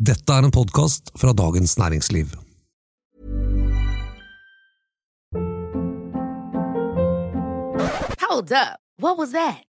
Dette er en podkast fra Dagens Næringsliv. Hold up. What was that?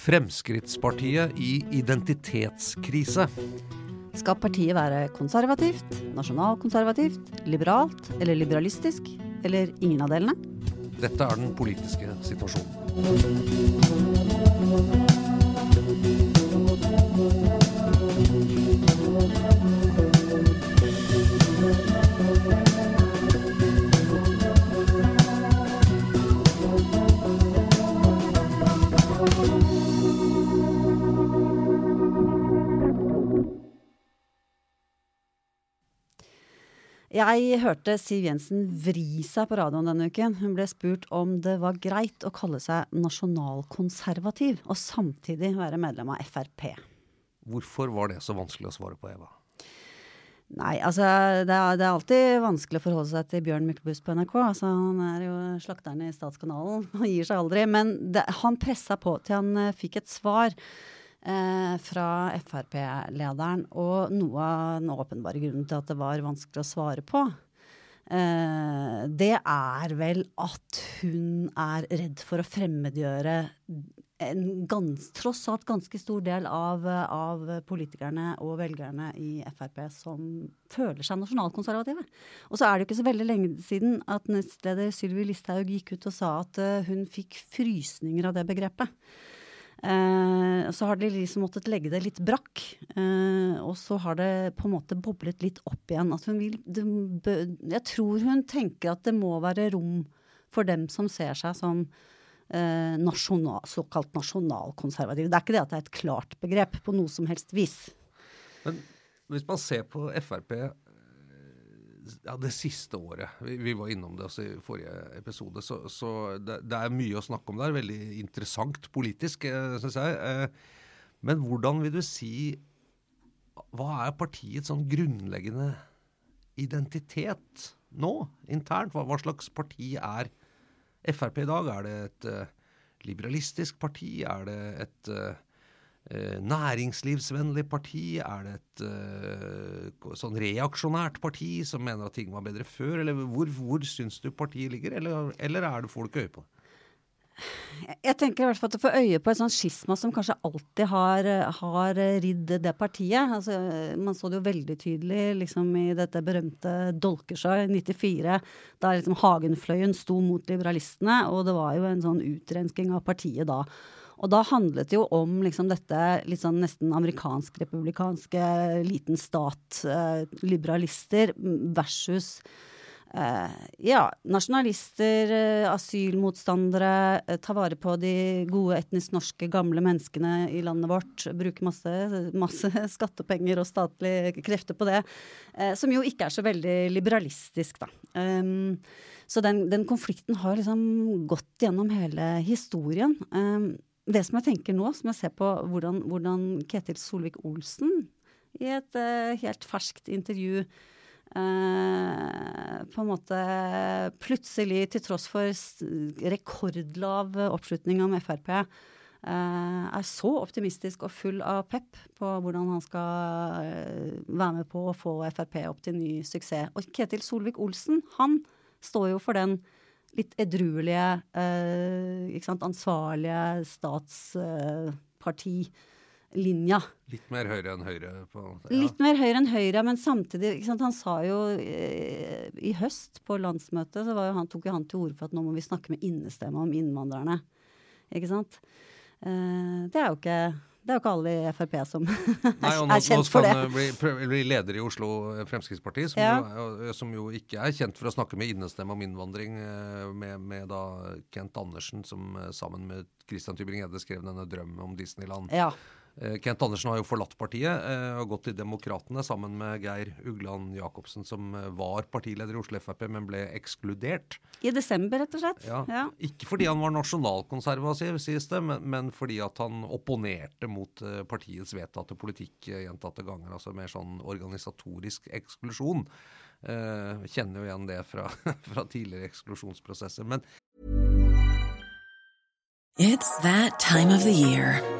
Fremskrittspartiet i identitetskrise. Skal partiet være konservativt, nasjonalkonservativt, liberalt eller liberalistisk? Eller ingen av delene? Dette er den politiske situasjonen. Jeg hørte Siv Jensen vri seg på radioen denne uken. Hun ble spurt om det var greit å kalle seg nasjonalkonservativ og samtidig være medlem av Frp. Hvorfor var det så vanskelig å svare på, Eva? Nei, altså det er, det er alltid vanskelig å forholde seg til Bjørn Myklebust på NRK. Altså, han er jo slakteren i Statskanalen. Han gir seg aldri. Men det, han pressa på til han eh, fikk et svar eh, fra Frp-lederen. Og noe av den åpenbare grunnen til at det var vanskelig å svare på, eh, det er vel at hun er redd for å fremmedgjøre en gans, tross alt ganske stor del av, av politikerne og velgerne i Frp som føler seg nasjonalkonservative. Og så er det jo ikke så veldig lenge siden at nestleder Sylvi Listhaug gikk ut og sa at uh, hun fikk frysninger av det begrepet. Uh, så har de liksom måttet legge det litt brakk. Eh, og så har det på en måte boblet litt opp igjen. At hun vil, det, jeg tror hun tenker at det må være rom for dem som ser seg som Eh, nasjonal, såkalt nasjonalkonservativ. Det er ikke det at det er et klart begrep på noe som helst vis. Men hvis man ser på Frp ja, det siste året Vi, vi var innom det også i forrige episode. Så, så det, det, er mye å snakke om der. Veldig interessant politisk, eh, syns jeg. Eh, men hvordan vil du si Hva er partiets sånn grunnleggende identitet nå, internt? Hva, hva slags parti er Frp i dag? Er det et uh, liberalistisk parti? Er det et næringslivsvennlig parti? Er det et uh, sånn reaksjonært parti som mener at ting var bedre før? Eller hvor, hvor syns du partiet ligger, eller, eller er det, ikke øye på? Jeg tenker i hvert fall at du får øye på et sånt skisma som kanskje alltid har, har ridd det partiet. Altså, man så det jo veldig tydelig liksom, i dette berømte Dolkesjø i 94, da liksom Hagenfløyen sto mot liberalistene, og det var jo en sånn utrensking av partiet da. Og da handlet det jo om liksom dette litt sånn nesten amerikansk-republikanske liten stat, eh, versus Uh, ja, nasjonalister, uh, asylmotstandere, uh, ta vare på de gode etnisk norske gamle menneskene i landet vårt. Bruke masse, masse skattepenger og statlige krefter på det. som jo ikke er så veldig liberalistisk, da. Um, så den, den, konflikten har liksom gått gjennom hele historien. Um, det som jeg tenker nå, som jeg ser på hvordan, hvordan Ketil Solvik-Olsen i et helt ferskt intervju Uh, på en måte plutselig, til tross for rekordlav oppslutning om Frp, uh, eh, er så optimistisk og full av pep på hvordan han skal uh, være med på å få Frp opp til ny suksess. Og Ketil Solvik-Olsen, han står jo for den litt edruelige, ansvarlige statspartilinja. Litt mer høyre enn høyre? På, ja. Litt mer høyre enn høyre, men samtidig Han sa jo eh, i høst på landsmøtet så han, tok jo han til orde for at nå må vi snakke med innestemme om innvandrerne. Ikke sant? Eh, det er jo ikke det er jo ikke alle i Frp som Nei, nå, er kjent for det. Nå skal han bli, bli, leder i Oslo Fremskrittsparti, som, ja. jo, som, jo, ikke er kjent for å snakke med innestemme om innvandring, eh, med, med da Kent Andersen, som sammen med Christian Tybring-Gjedde skrev denne drømmen om Disneyland. Ja. Eh, Kent Andersen har jo forlatt partiet eh, og gått til Demokratene sammen med Geir Ugland Jacobsen, som eh, var partileder i Oslo Frp, men ble ekskludert. I desember, rett og slett. Ja. Ja. Ikke fordi han var nasjonalkonservativ, sies det, men, men fordi at han opponerte mot partiets vedtatte politikk gjentatte ganger. Altså mer sånn organisatorisk eksklusjon. Eh, kjenner jo igjen det fra, fra tidligere eksklusjonsprosesser. Men It's that time of the year.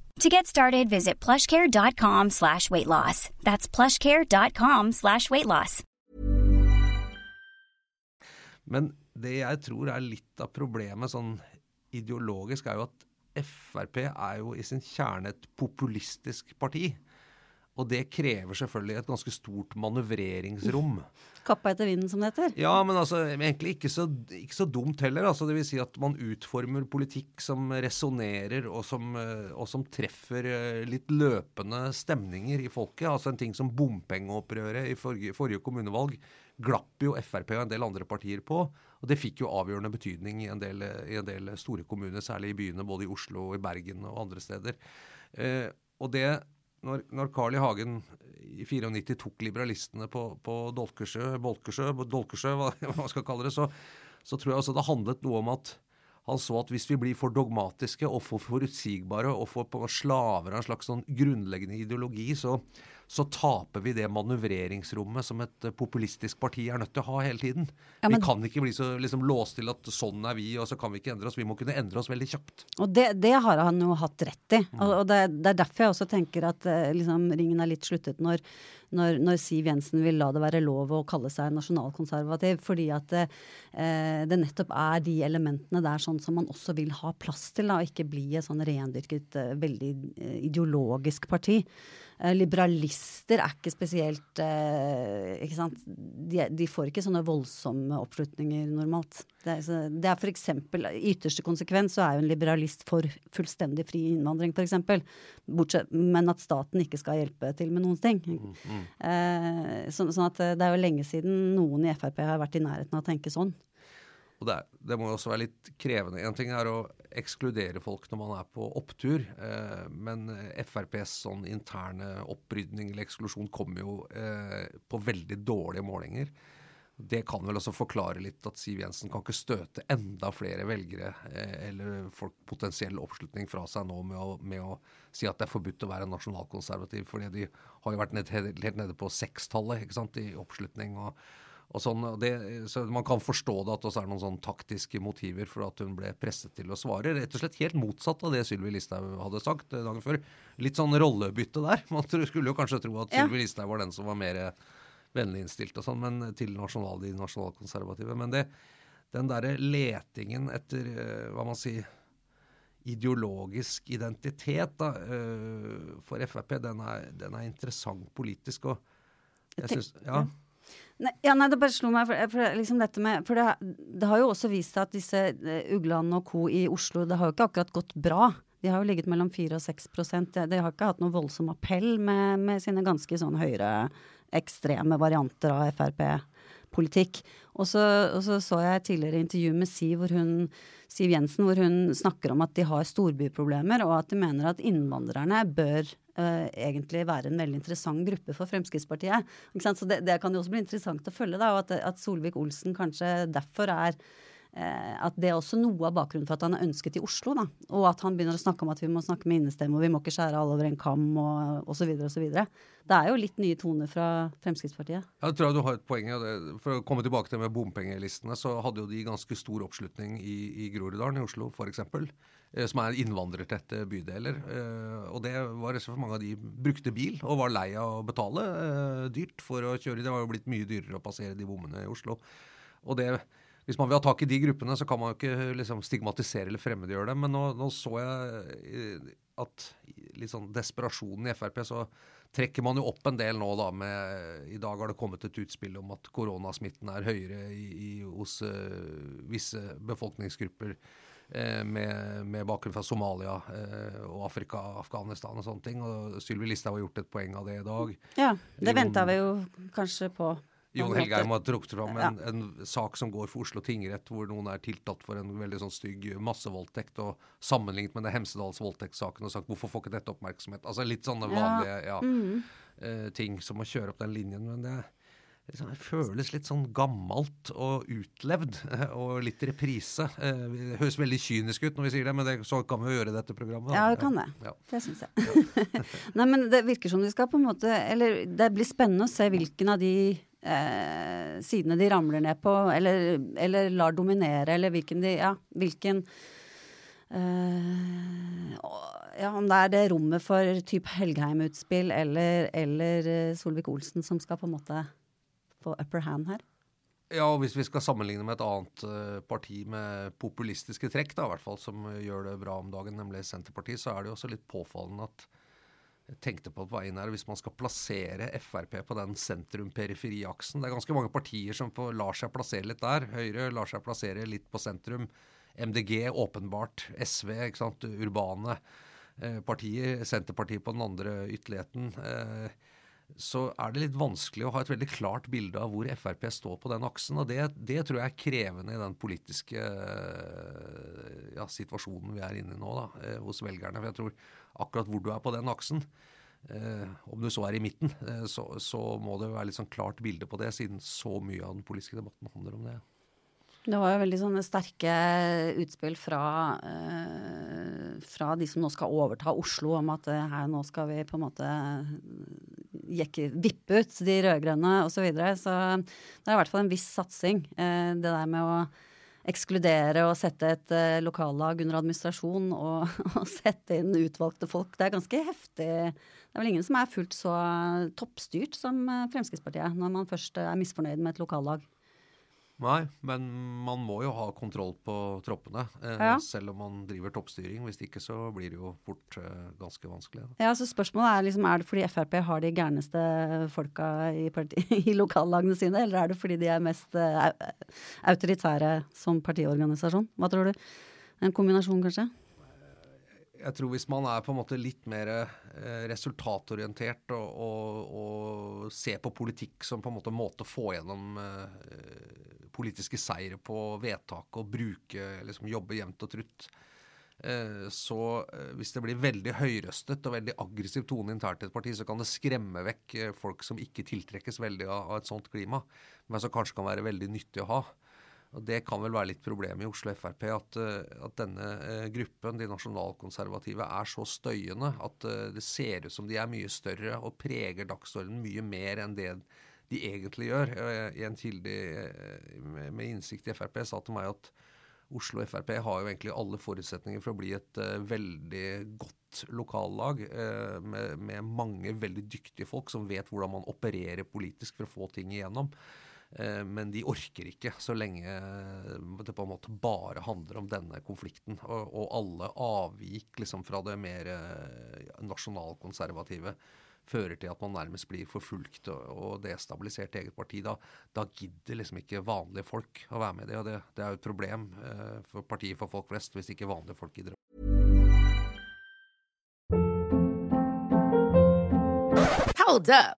To get started, visit plushcare.com slash weight loss. That's plushcare.com slash weight loss. Men det jeg tror er litt av problemet sånn ideologisk, er jo at Frp er jo i sin kjerne et populistisk parti. Og det krever selvfølgelig et ganske stort manøvreringsrom. Kappa etter vinden, som det heter. Ja, men altså, egentlig ikke så, ikke så dumt heller. Altså, det vil si at man utformer politikk som resonnerer, og, eh, og som treffer eh, litt løpende stemninger i folket. Altså en ting som bompengeopprøret i forrige, forrige kommunevalg glapp jo Frp og en del andre partier på. Og det fikk jo avgjørende betydning i en del, i en del store kommuner, særlig i byene, både i Oslo, i Bergen og andre steder. Eh, og det når, når Carl I. Hagen i 94 tok liberalistene på, på Dolkesjø, Bolkesjø, Dolkesjø, hva man skal kalle det, så, så tror jeg også det handlet noe om at han så at hvis vi blir for dogmatiske og for forutsigbare og for slaver av en slags sånn grunnleggende ideologi, så, så taper vi det manøvreringsrommet som et eh, populistisk parti er nødt til å ha hele tiden. Ja, men- Vi kan ikke bli så liksom, låst til at sånn er vi, og så kan vi ikke endre oss. Vi må kunne endre oss veldig kjapt. Og det, det har han jo hatt rett i. Mm. Og, og det, det er derfor jeg også tenker at eh, liksom, ringen er litt sluttet når, når, når Siv Jensen vil la det være lov å kalle seg nasjonalkonservativ. Fordi at det, eh, det nettopp er de elementene der sånn som man også vil ha plass til, da, og ikke bli et sånn rendyrket, eh, veldig eh, ideologisk parti. Eh, Liberalister er ikke spesielt eh, ikke sant? De, de får ikke sånne voldsomme oppslutninger normalt. Det er, det er for eksempel, I ytterste konsekvens så er jo en liberalist for fullstendig fri innvandring, f.eks. Men at staten ikke skal hjelpe til med noen ting. Eh, så, sånn at det er jo lenge siden noen i Frp har vært i nærheten av å tenke sånn. Og det, det må jo også være litt krevende. En ting er å ekskludere folk når man er på opptur, eh, men FrPs sånn interne opprydning eller eksklusjon kommer jo eh, på veldig dårlige målinger. Det kan vel også forklare litt at Siv Jensen kan ikke støte enda flere velgere eh, eller folk potensiell oppslutning fra seg nå med å, med å si at det er forbudt å være nasjonalkonservativ, fordi de har jo vært ned, helt, nede på sekstallet i oppslutning. og og sånn, det, så Man kan forstå det at det er noen sånn taktiske motiver for at hun ble presset til å svare. Rett og slett helt motsatt av det Sylvi Listhaug hadde sagt eh, dagen før. Litt sånn rollebytte der. Man skulle jo kanskje tro at Ja. Sylvi Listhaug var den som var mer vennlig innstilt og sånn, men til nasjonal, de nasjonalkonservative. Men det, den derre letingen etter, eh, hva man sier ideologisk identitet da, eh, for Frp, den er, den er interessant politisk. og jeg synes, ja. Nei, ja, nei, det bare slo meg, for, for, liksom med, for det, det har jo også vist seg at disse eh, Ugland og co. i Oslo, det har jo ikke akkurat gått bra. De har jo ligget mellom 4 og 6 De, de har ikke hatt noen voldsom appell med, med sine ganske sånn høyreekstreme varianter av Frp politikk. Og så, og så så jeg tidligere intervju med Siv, hun, Siv Jensen hvor hun snakker om at de har storbyproblemer, og at de mener at innvandrerne bør uh, egentlig være en veldig interessant gruppe for Fremskrittspartiet. Så det, det, kan jo også bli interessant å følge, da, og at, at Solvik-Olsen kanskje derfor er at det er også noe av bakgrunnen for at han er ønsket i Oslo. Da. Og at han begynner å snakke om at vi må snakke med innestemme, og vi må ikke skjære alle over en kam, og osv. osv. Det er jo litt nye toner fra Fremskrittspartiet. Jeg tror du har et poeng. For å komme tilbake til med bompengelistene, så hadde jo de ganske stor oppslutning i, i Groruddalen i Oslo f.eks. Eh, som er innvandrertette bydeler. Eh, og det var for mange av de brukte bil og var lei av å betale dyrt for å kjøre. Det var jo blitt mye dyrere å passere de bommene i Oslo. Og det hvis man vil ha tak i de gruppene, så kan man jo ikke liksom, stigmatisere eller fremmedgjøre dem. Men nå, nå, så jeg eh, at litt sånn desperasjonen i Frp, så trekker man jo opp en del nå da med I dag har det kommet et utspill om at koronasmitten er høyere i, i, hos uh, visse befolkningsgrupper uh, med, med, bakgrunn fra Somalia eh, og Afrika, Afghanistan og sånne ting. Og Sylvi Listhaug har gjort et poeng av det i dag. Ja, det venta vi jo kanskje på. Jon Helgheim har trukket fram en, ja. en, sak som går for Oslo tingrett, hvor noen er tiltatt for en veldig sånn stygg massevoldtekt, og sammenlignet med det Hemsedals voldtektssaken og sagt hvorfor får ikke dette oppmerksomhet? Altså litt sånne vanlige ja, mm. uh, ting som å kjøre opp den linjen. Men det, liksom, det føles litt sånn gammelt og utlevd, uh, og litt reprise. Uh, det høres veldig kynisk ut når vi sier det, men det, så kan vi jo gjøre dette programmet. Da. Ja, det kan det. Ja. Det syns jeg. Nei, men det virker som vi skal på en måte Eller det blir spennende å se hvilken av de eh, sidene de ramler ned på, eller, eller, lar dominere, eller hvilken de Ja, hvilken eh, Ja, om det er det rommet for type Helgheim-utspill eller, eller eh, Solvik-Olsen som skal på en måte få upper hand her. Ja, og hvis vi skal sammenligne med et annet uh, parti med populistiske trekk, da, i hvert fall, som uh, gjør det bra om dagen, nemlig Senterpartiet, så er det jo også litt påfallende at tenkte på på veien her, hvis man skal plassere Frp på den sentrum-periferiaksen Det er ganske mange partier som får, lar seg plassere litt der. Høyre lar seg plassere litt på sentrum. MDG åpenbart. SV, ikke sant. Urbane eh, partier. Senterpartiet på den andre ytterligheten. Eh, så er det litt vanskelig å ha et veldig klart bilde av hvor Frp står på den aksen. Og det, det tror jeg er krevende i den politiske ja, situasjonen vi er inne i nå da, eh, hos velgerne. For jeg tror akkurat hvor du er på den aksen, eh, om du så er i midten, eh, så, så, må det være litt sånn klart bilde på det, siden så mye av den politiske debatten handler om det. Det var jo veldig sånne sterke utspill fra, eh, fra de som nå skal overta Oslo, om at eh, her nå skal vi på en måte jekke, vippe ut de rød-grønne osv. Så, videre. så det er i hvert fall en viss satsing. Eh, det der med å ekskludere og sette et uh, lokallag under administrasjon og, og, sette inn utvalgte folk. Det er ganske heftig. Det er vel ingen som er fullt så toppstyrt som uh, Fremskrittspartiet, når man først er misfornøyd med et lokallag. Nei, men man må jo ha kontroll på troppene, eh, ja. selv om man driver toppstyring. Hvis ikke så blir det jo fort eh, ganske vanskelig. Da. Ja, så Spørsmålet er liksom, er det fordi Frp har de gærneste folka i, parti, i lokallagene sine, eller er det fordi de er mest eh, autoritære som partiorganisasjon? Hva tror du? En kombinasjon, kanskje? Jeg tror hvis man er på en måte litt mer eh, resultatorientert og, og, og, ser på politikk som på en måte måte å få gjennom eh, politiske seire på vedtak og bruke, liksom jobbe jevnt og trutt, eh, så hvis det blir veldig høyrøstet og veldig aggressiv tone internt i et parti, så kan det skremme vekk folk som ikke tiltrekkes veldig av, av et sånt klima, men som kanskje kan være veldig nyttig å ha. Og Det kan vel være litt problemet i Oslo Frp, at, eh, at denne eh, gruppen, de nasjonalkonservative, er så støyende at eh, det ser ut som de er mye større og preger dagsordenen mye mer enn det de egentlig gjør. En kilde med innsikt i Frp sa til meg at Oslo Frp har jo egentlig alle forutsetninger for å bli et veldig godt lokallag med, mange veldig dyktige folk som vet hvordan man opererer politisk for å få ting igjennom. Eh, men de orker ikke så lenge det på en måte bare handler om denne konflikten. Og, og alle avvik liksom fra det mer eh, nasjonalkonservative fører til at man nærmest blir forfulgt og, og destabilisert i eget parti. Da, da, gidder liksom ikke vanlige folk å være med i det. Og det, det er jo et problem eh, for partiet for folk flest hvis ikke vanlige folk gidder. Hold up.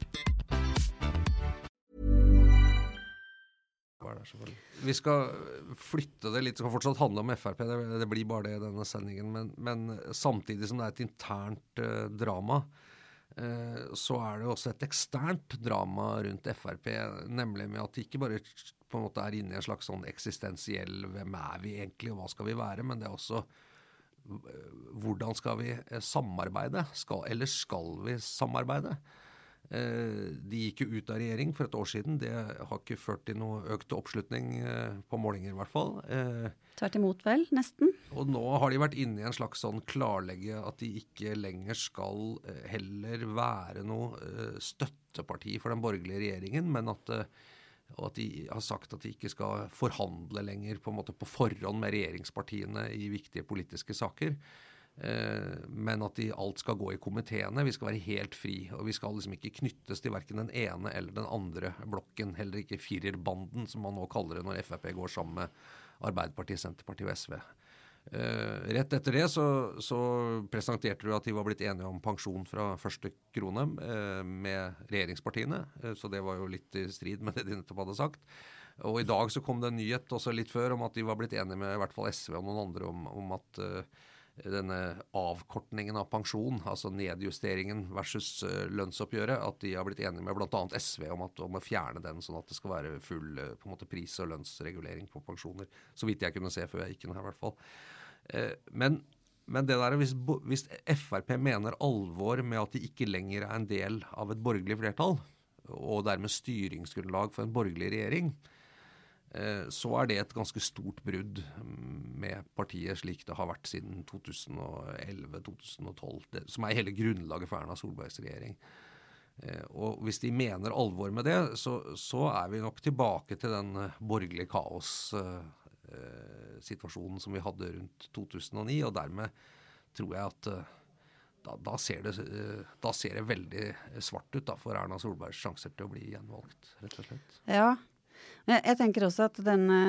var der, selvfølgelig. Vi skal flytte det litt, det skal fortsatt handle om Frp, det, det blir bare det i denne sendingen. Men, men samtidig som det er et internt eh, drama, eh, så er det også et eksternt drama rundt Frp. Nemlig med at de ikke bare på en måte er inne i en slags sånn eksistensiell 'hvem er vi egentlig, og hva skal vi være', men det er også eh, hvordan skal vi eh, samarbeide? Skal, eller skal vi samarbeide? Eh, De gikk jo ut av regjering for et år siden. Det har ikke ført til noe økt oppslutning eh, på målinger, i hvert fall. Eh, Tvert imot, vel. Nesten. Og nå har de vært inne i en slags sånn klarlegge at de ikke lenger skal heller være noe støtteparti for den borgerlige regjeringen, men at og at de har sagt at de ikke skal forhandle lenger på en måte på forhånd med regjeringspartiene i viktige politiske saker. Eh, men at de alt skal gå i komiteene. Vi skal være helt fri. Og vi skal liksom ikke knyttes til verken den ene eller den andre blokken. Heller ikke firerbanden, som man nå kaller det når Frp går sammen med Arbeiderpartiet, Senterpartiet og SV. Eh, rett etter det så, så presenterte du at de var blitt enige om pensjon fra første krone eh, med regjeringspartiene. Så det var jo litt i strid med det de nettopp hadde sagt. Og i dag så kom det en nyhet også litt før om at de var blitt enige med i hvert fall SV og noen andre om, om at denne avkortningen av pensjon, altså nedjusteringen versus eh, lønnsoppgjøret, at de har blitt enige med bl.a. SV om, at, om å fjerne den, sånn at det skal være full eh, på en måte pris- og lønnsregulering på pensjoner. Så vidt jeg kunne se før jeg gikk inn her, i hvert fall. Eh, men, men det der, hvis, hvis Frp mener alvor med at de ikke lenger er en del av et borgerlig flertall, og dermed styringsgrunnlag for en borgerlig regjering, så er det et ganske stort brudd mm, med partiet slik det har vært siden 2011-2012, som er hele grunnlaget for Erna Solbergs regjering. Eh, Og hvis de mener alvor med det, så, så er vi nok tilbake til den eh, borgerlige kaossituasjonen som vi hadde rundt 2009, og dermed tror jeg at eh, da, da, ser det, eh, da ser det veldig svart ut da, for Erna Solbergs sjanser til å bli gjenvalgt, rett og slett. Ja. Jeg, tenker også at denne,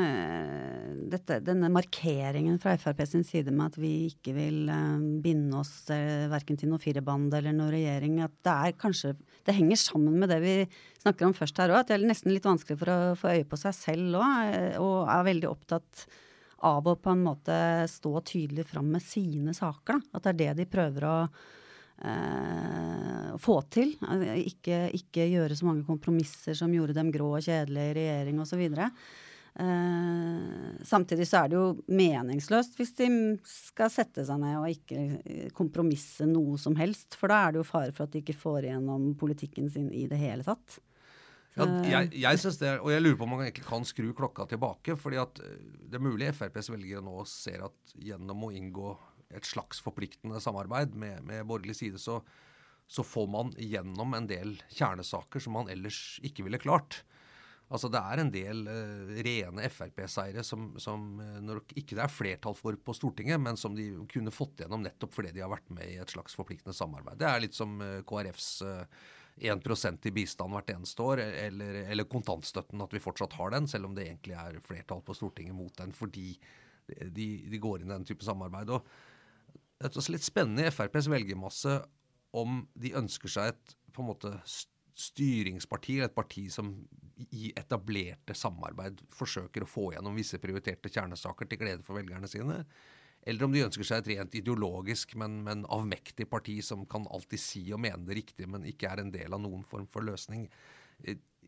dette, denne markeringen fra Frp sin side med at vi ikke vil eh, binde oss uh, verken til noe firerbande eller noe regjering, at det er kanskje Det henger sammen med det vi snakker om først her òg, at det er nesten litt vanskelig for å få øye på seg selv òg, og er veldig opptatt av å på en måte stå tydelig fram med sine saker. Da. At det er det de prøver å eh, få til. Eh, Ikke, ikke gjøre så mange kompromisser som gjorde dem grå og kjedelige i regjering osv. Eh, samtidig så er det jo meningsløst hvis de skal sette seg ned og ikke eh, kompromisse noe som helst. For da er det jo fare for at de ikke får igjennom politikken sin i det hele tatt. Ja, jeg, jeg synes det og jeg lurer på om man egentlig kan skru klokka tilbake. fordi at eh, Det er mulig FrPs velgere nå ser at gjennom å inngå et slags forpliktende samarbeid med, med borgerlig side, så, så får man gjennom en del kjernesaker som man ellers ikke ville klart. Altså Det er en del uh, rene Frp-seire som, som eh, når ikke det er flertall for på Stortinget, men som de kunne fått gjennom nettopp fordi de har vært med i et slags forpliktende samarbeid. Det er litt som uh, KrFs uh, 1 i bistand hvert eneste år, eller, eller kontantstøtten, at vi fortsatt har den, selv om det egentlig er flertall på Stortinget mot den fordi de, de går inn i den type samarbeid. Og det er også litt spennende i FrPs velgermasse om de ønsker seg et på en måte styringsparti, et parti som i etablerte samarbeid forsøker å få gjennom visse prioriterte kjernesaker til glede for velgerne sine. Eller om de ønsker seg et rent ideologisk, men, men avmektig parti som kan alltid si og mene det riktige, men ikke er en del av noen form for løsning.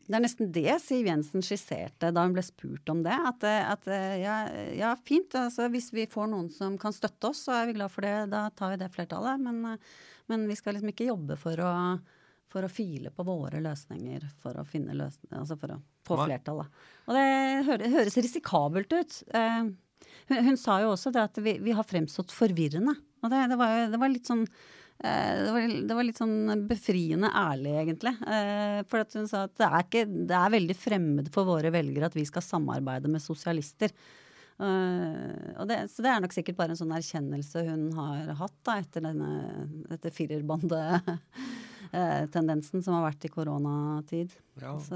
Det er nesten det Siv Jensen skisserte da hun ble spurt om det. At, eh, at eh, ja, ja, fint, altså hvis vi får noen som kan støtte oss, så er vi glad for det. Da tar vi det flertallet. Men, eh, men vi skal liksom ikke jobbe for å, for å file på våre løsninger for å finne løsninger, altså for å få flertallet. Og det høres, risikabelt ut. Hun, hun sa jo også det at vi, vi har fremstått forvirrende. Og det, det, var, det var litt sånn det var, det var, litt sånn befriende ærlig, egentlig. Eh, for at hun sa at det er, ikke, det er veldig fremmed for våre velgere at vi skal samarbeide med sosialister. Uh, det, så det er nok sikkert bare en sånn erkjennelse hun har hatt da, etter denne, dette firerbandetendensen som har vært i koronatid. Ja. Altså,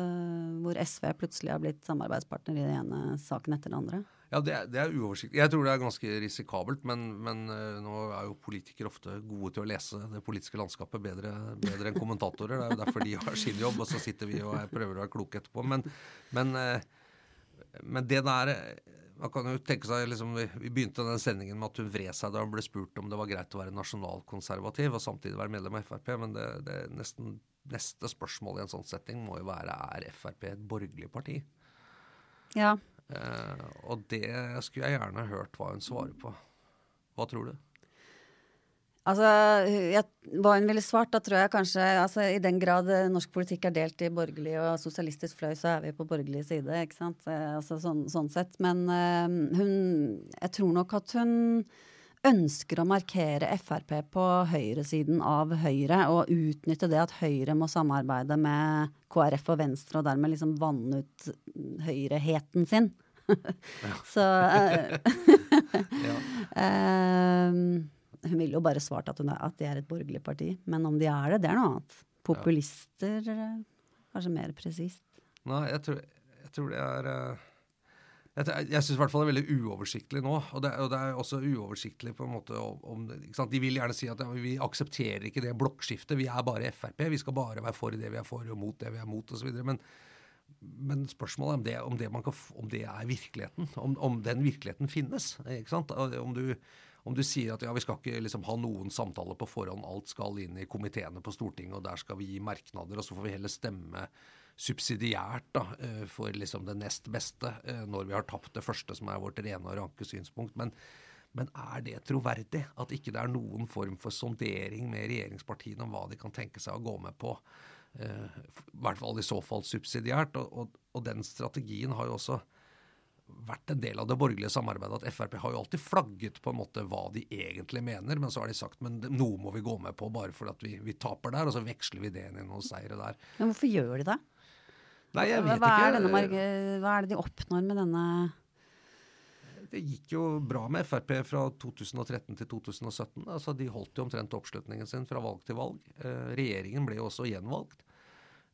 hvor SV plutselig har blitt samarbeidspartner i den ene saken etter den andre. Ja, det det er uoversiktlig. Jeg tror det er ganske risikabelt, men, men uh, nå er jo politikere ofte gode til å lese det politiske landskapet bedre, bedre enn kommentatorer. Det er jo derfor de har sin jobb, og så sitter vi og prøver å være kloke etterpå. Men, men, uh, men det der man kan jo tenke seg, liksom, vi, begynte den sendingen med at hun vred seg da hun ble spurt om det var greit å være nasjonalkonservativ og samtidig være medlem av Frp. Men det, det nesten, neste spørsmål i en sånn setting må jo være er Frp et borgerlig parti. Ja. Eh, og det skulle jeg gjerne hørt hva hun svarer på. Hva tror du? Altså, jeg, Hva hun ville svart, da tror jeg kanskje altså, I den grad eh, norsk politikk er delt i borgerlig og sosialistisk fløy, så er vi på borgerlig side, ikke sant. Eh, altså, sånn, sånn, sett. Men uh, hun Jeg tror nok at hun ønsker å markere Frp på høyresiden av Høyre, og utnytte det at Høyre må samarbeide med KrF og Venstre, og dermed liksom vanne ut høyreheten sin. så uh, uh, Hun ville jo bare svart at, er, at, de er et borgerlig parti. Men om de er det, det er noe annet. Populister, ja. kanskje mer presist. Nei, jeg tror, jeg tror det er uh, Jeg, jeg syns i hvert fall det er veldig uoversiktlig nå. Og det, og det er også uoversiktlig på en måte om, om De vil gjerne si at ja, vi aksepterer ikke det blokkskiftet. Vi er bare Frp. Vi skal bare være for det vi er for, og mot det vi er mot, osv. Men, men spørsmålet er om det, om det, kan, om det er virkeligheten. Om, om, den virkeligheten finnes. ikke sant? Om du om du sier at ja, vi skal ikke liksom ha noen samtaler på forhånd, alt skal inn i komiteene på Stortinget, og der skal vi gi merknader, og så får vi heller stemme subsidiært da, eh, for liksom det nest beste eh, når vi har tapt det første, som er vårt rene og ranke synspunkt. Men, men er det troverdig? At ikke det er noen form for sondering med regjeringspartiene om hva de kan tenke seg å gå med på? Eh, I hvert fall i så fall subsidiært. Og, og, og den strategien har jo også vært en del av det borgerlige samarbeidet at Frp har jo alltid flagget på en måte hva de egentlig mener, men så har de sagt men noe må vi gå med på bare fordi vi, vi taper der, og så veksler vi det inn i noen seire der. Men hvorfor gjør de det? Nei, jeg vet hva ikke. Er denne, hva er det de oppnår med denne det gikk jo bra med Frp fra 2013 til 2017. altså De holdt jo omtrent oppslutningen sin fra valg til valg. Eh, regjeringen ble jo også gjenvalgt.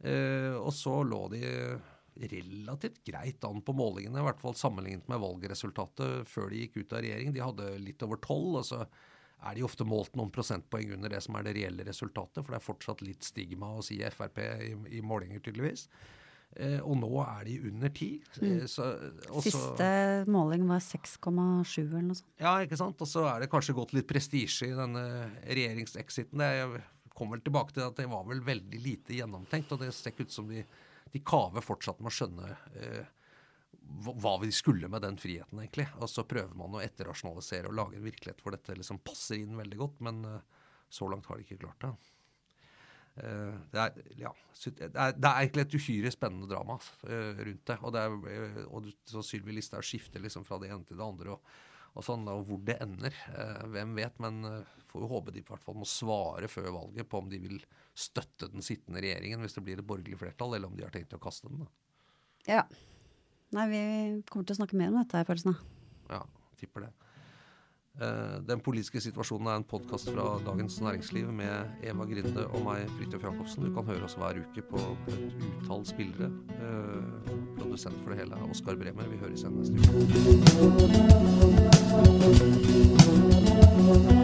Eh, og så lå de relativt greit an på målingene, i hvert fall sammenlignet med valgresultatet før de gikk ut av regjering. De hadde litt over tolv, og så er de ofte målt noen prosentpoeng under det som er det reelle resultatet, for det er fortsatt litt stigma å si Frp i, i målinger, tydeligvis. Eh, og nå er de under ti. Mm. Eh, Siste måling var 6,7 eller noe sånt. Ja, ikke sant. Og så er det kanskje gått litt prestisje i denne regjeringsexiten. Jeg kom vel tilbake til at det var vel veldig lite gjennomtenkt, og det ser ut som de de kaver fortsatt med å skjønne eh, hva vi skulle med den friheten, egentlig. Og så prøver man å etterrasjonalisere og lage en virkelighet hvor dette liksom passer inn veldig godt, men eh, så langt har de ikke klart det. Uh, det, er, ja, det, er, det, er, egentlig et uhyre spennende drama uh, rundt det. Og, det er, uh, og så Sylvi Listhaug skifter liksom fra det ene til det andre. Og, og sånn, og hvor det ender, hvem vet. Men får jo håpe de i hvert fall må svare før valget på om de vil støtte den sittende regjeringen hvis det blir et borgerlig flertall, eller om de har tenkt å kaste den. da. Ja. Nei, vi kommer til å snakke mer om dette, jeg følelsen av. Ja, tipper det. Uh, den politiske situasjonen er en podkast fra Dagens Næringsliv med Eva Grinde og meg, Fridtjof Jacobsen. Du kan høre oss hver uke på et utall spillere. Uh, produsent for det hele er Oskar Bremer. Vi høres igjen neste uke.